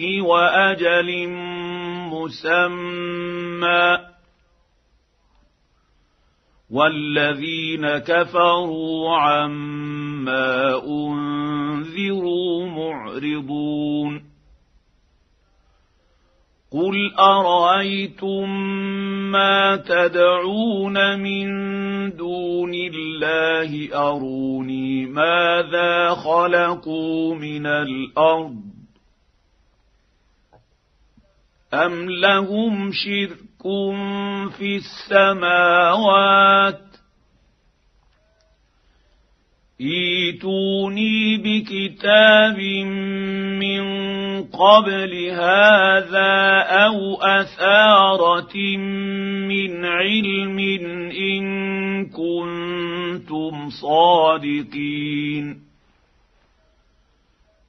وأجل مسمى. والذين كفروا عما انذروا معرضون. قل ارايتم ما تدعون من دون الله؟ اروني ماذا خلقوا من الأرض؟ أم لهم شرك في السماوات ايتوني بكتاب من قبل هذا أو اثاره من علم ان كنتم صادقين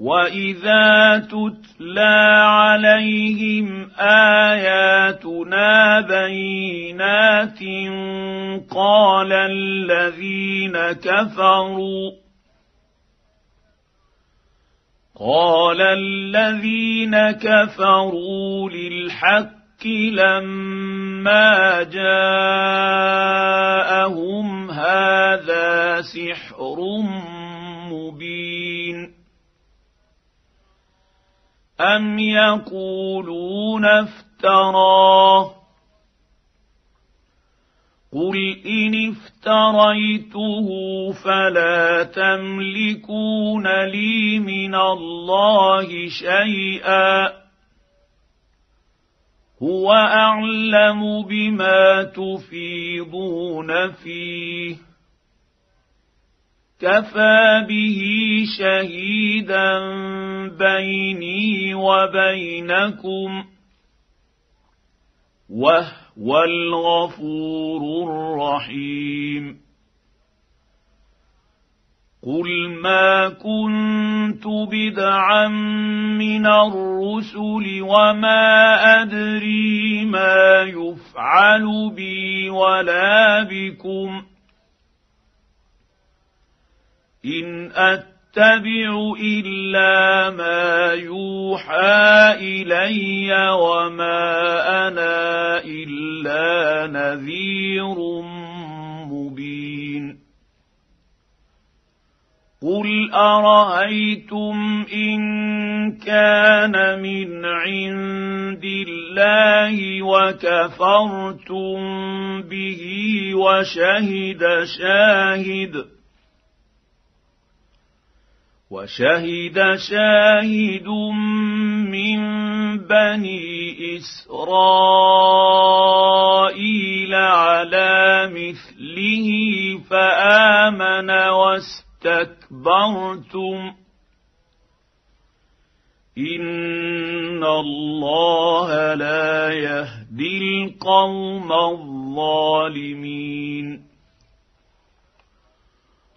واذا تتلى عليهم اياتنا بينات قال الذين كفروا قال الذين كفروا للحق لما جاءهم هذا سحر أم يقولون افتراه قل إن افتريته فلا تملكون لي من الله شيئا هو أعلم بما تفيضون فيه كفى به شهيدا بيني وبينكم وهو الغفور الرحيم قل ما كنت بدعا من الرسل وما ادري ما يفعل بي ولا بكم إن أتبع إلا ما يوحى إلي وما أنا إلا نذير مبين. قل أرأيتم إن كان من عند الله وكفرتم به وشهد شاهد وشهد شاهد من بني إسرائيل على مثله فآمن واستكبرتم. ان الله لا يهدي القوم الظالمين.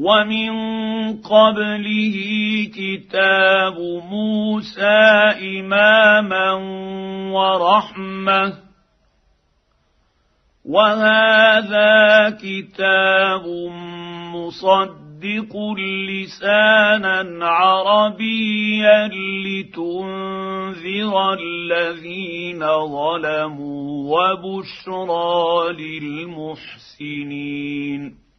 ومن قبله كتاب موسى إماما ورحمة. وهذا كتاب مصدق لسانا عربيا لتنذر الذين ظلموا وبشرى للمحسنين.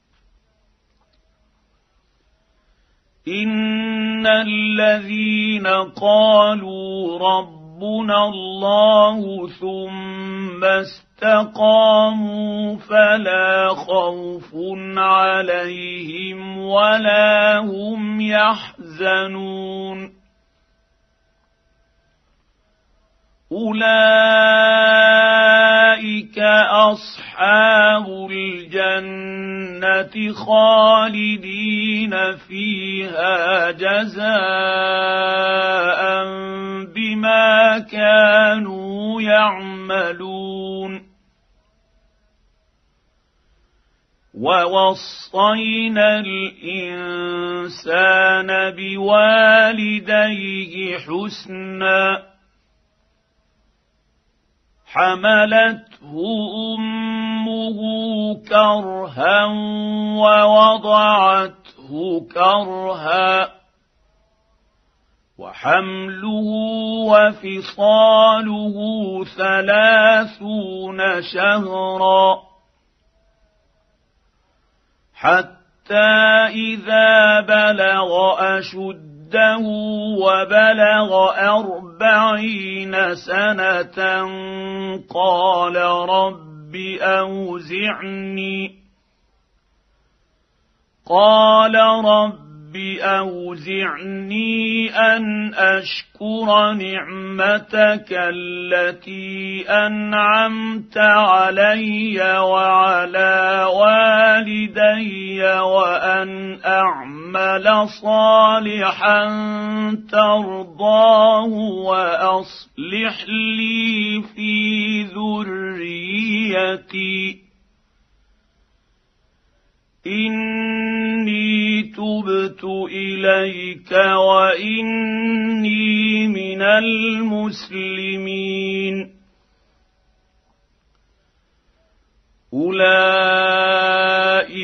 ان الذين قالوا ربنا الله ثم استقاموا فلا خوف عليهم ولا هم يحزنون اولئك اصحاب الجنه خالدين فيها جزاء بما كانوا يعملون ووصينا الانسان بوالديه حسنا حملته امه كرها ووضعته كرها وحمله وفصاله ثلاثون شهرا حتى إذا بلغ أشده وبلغ أربعين سنة قال رب اوزعني قال رب اوزعني ان اشكر نعمتك التي انعمت علي وعلى والدي وان اعمل صالحا ترضاه وأصلح لي في ذريتي. إني تبت إليك وإني من المسلمين. أولئك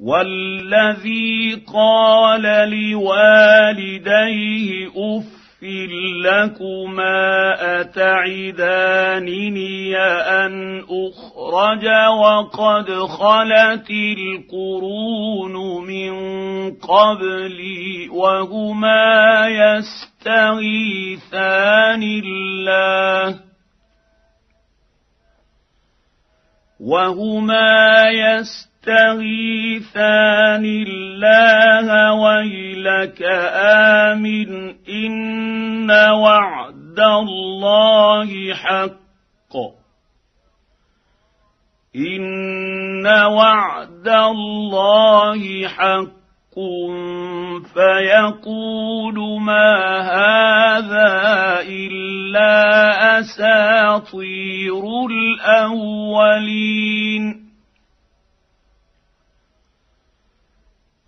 والذي قال لوالديه اف لكما اتعدانني ان اخرج وقد خلت القرون من قبلي وهما يستغيثان الله وهما يستغيثان يستغيثان الله ويلك آمن إن وعد الله حق. إن وعد الله حق. فيقول ما هذا إلا أساطير الأولين.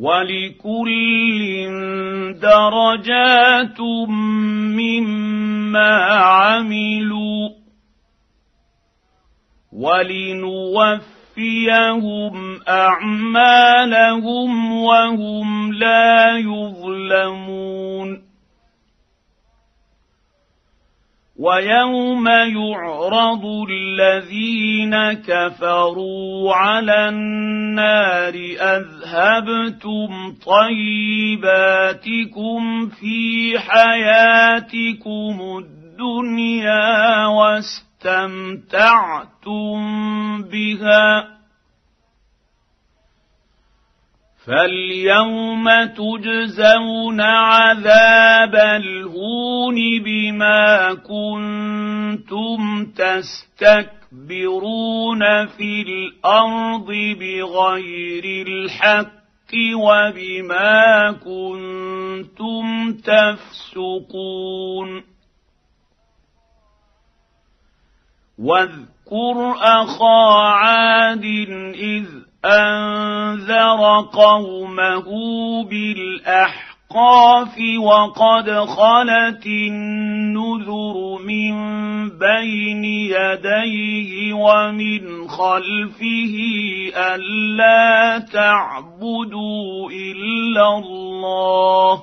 ولكل درجات مما ما عملوا ولنوفيهم أعمالهم وهم لا يظلمون ويوم يعرض الذين كفروا على النار أذهبتم طيباتكم في حياتكم الدنيا واستمتعتم بها فاليوم تجزون عذاب الهون بما كنتم تستكبرون في الأرض بغير الحق وبما كنتم تفسقون واذكر اخا عاد اذ أنذر قومه بالأحقاف وقد خلت النذر من بين يديه ومن خلفه ألا تعبدوا إلا الله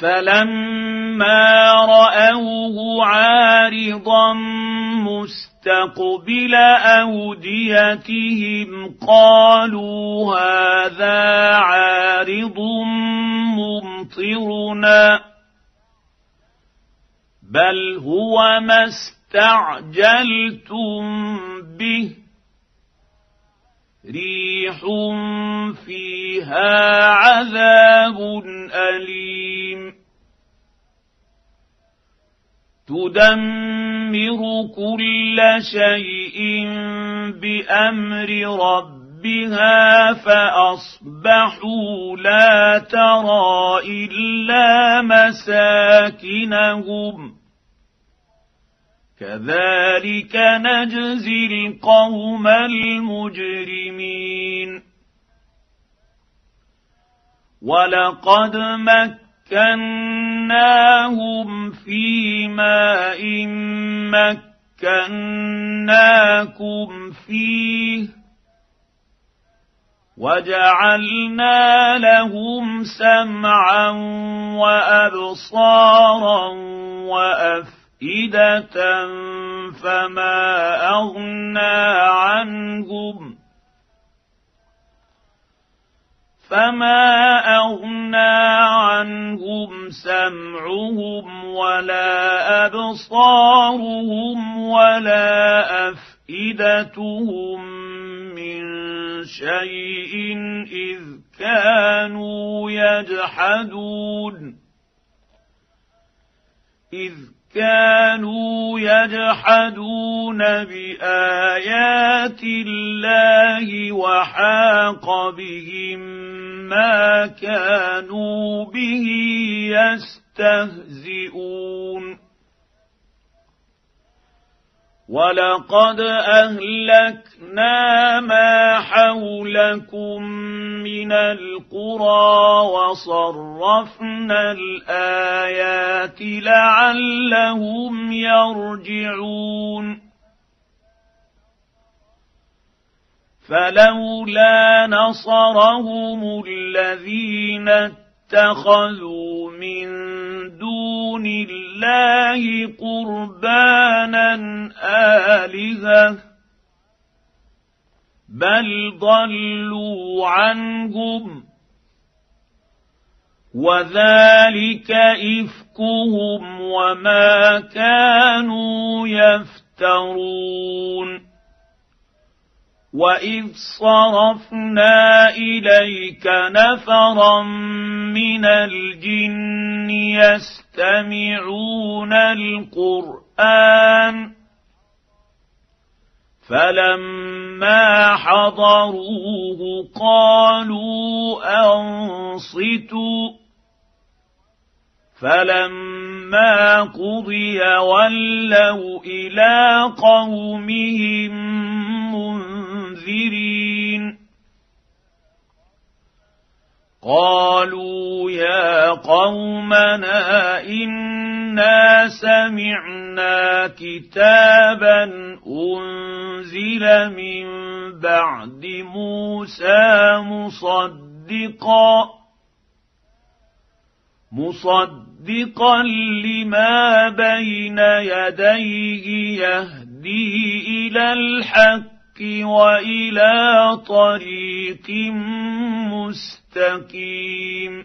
فلما راوه عارضا مستقبل اوديتهم قالوا هذا عارض ممطرنا بل هو ما استعجلتم به ريح فيها عذاب أليم. تدمر كل شيء بأمر ربها فأصبحوا لا ترى إلا مساكنهم. كذلك نجزي القوم المجرمين. ولقد مكناهم في ماء مكناكم فيه وجعلنا لهم سمعا وأبصارا وأفئدة أفئدة فما أغنى عنهم فما أغنى عنهم سمعهم ولا أبصارهم ولا أفئدتهم من شيء إذ كانوا يجحدون إذ كانوا يجحدون بآيات الله وحاق بهم ما كانوا به يستهزئون. ولقد اهلكنا ما حولكم من القرى وصرفنا الايات لعلهم يرجعون فلولا نصرهم الذين اتخذوا من دون الله قربانا بل ضلوا عنهم وذلك إفكهم وما كانوا يفترون وإذ صرفنا إليك نفرا من الجن يستمعون القرآن فلما حضروه قالوا انصتوا فلما قضي ولوا إلى قومهم منذرين قالوا يا قومنا انا سمعنا كتابا انزل من بعد موسى مصدقا مصدقا لما بين يديه يهدي إلى الحق والى طريق مستقيم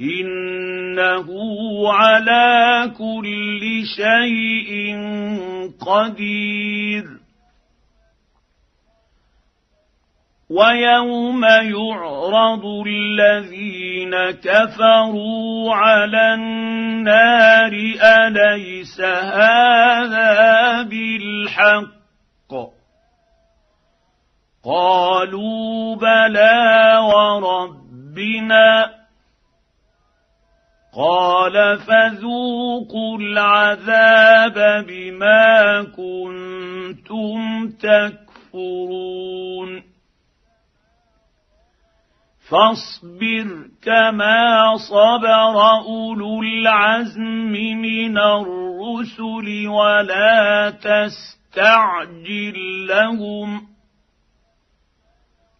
انه على كل شيء قدير ويوم يعرض الذين كفروا على النار اليس هذا بالحق قالوا بلى وربنا قال فذوقوا العذاب بما كنتم تكفرون. فاصبر كما صبر أولو العزم من الرسل ولا تستعجل لهم.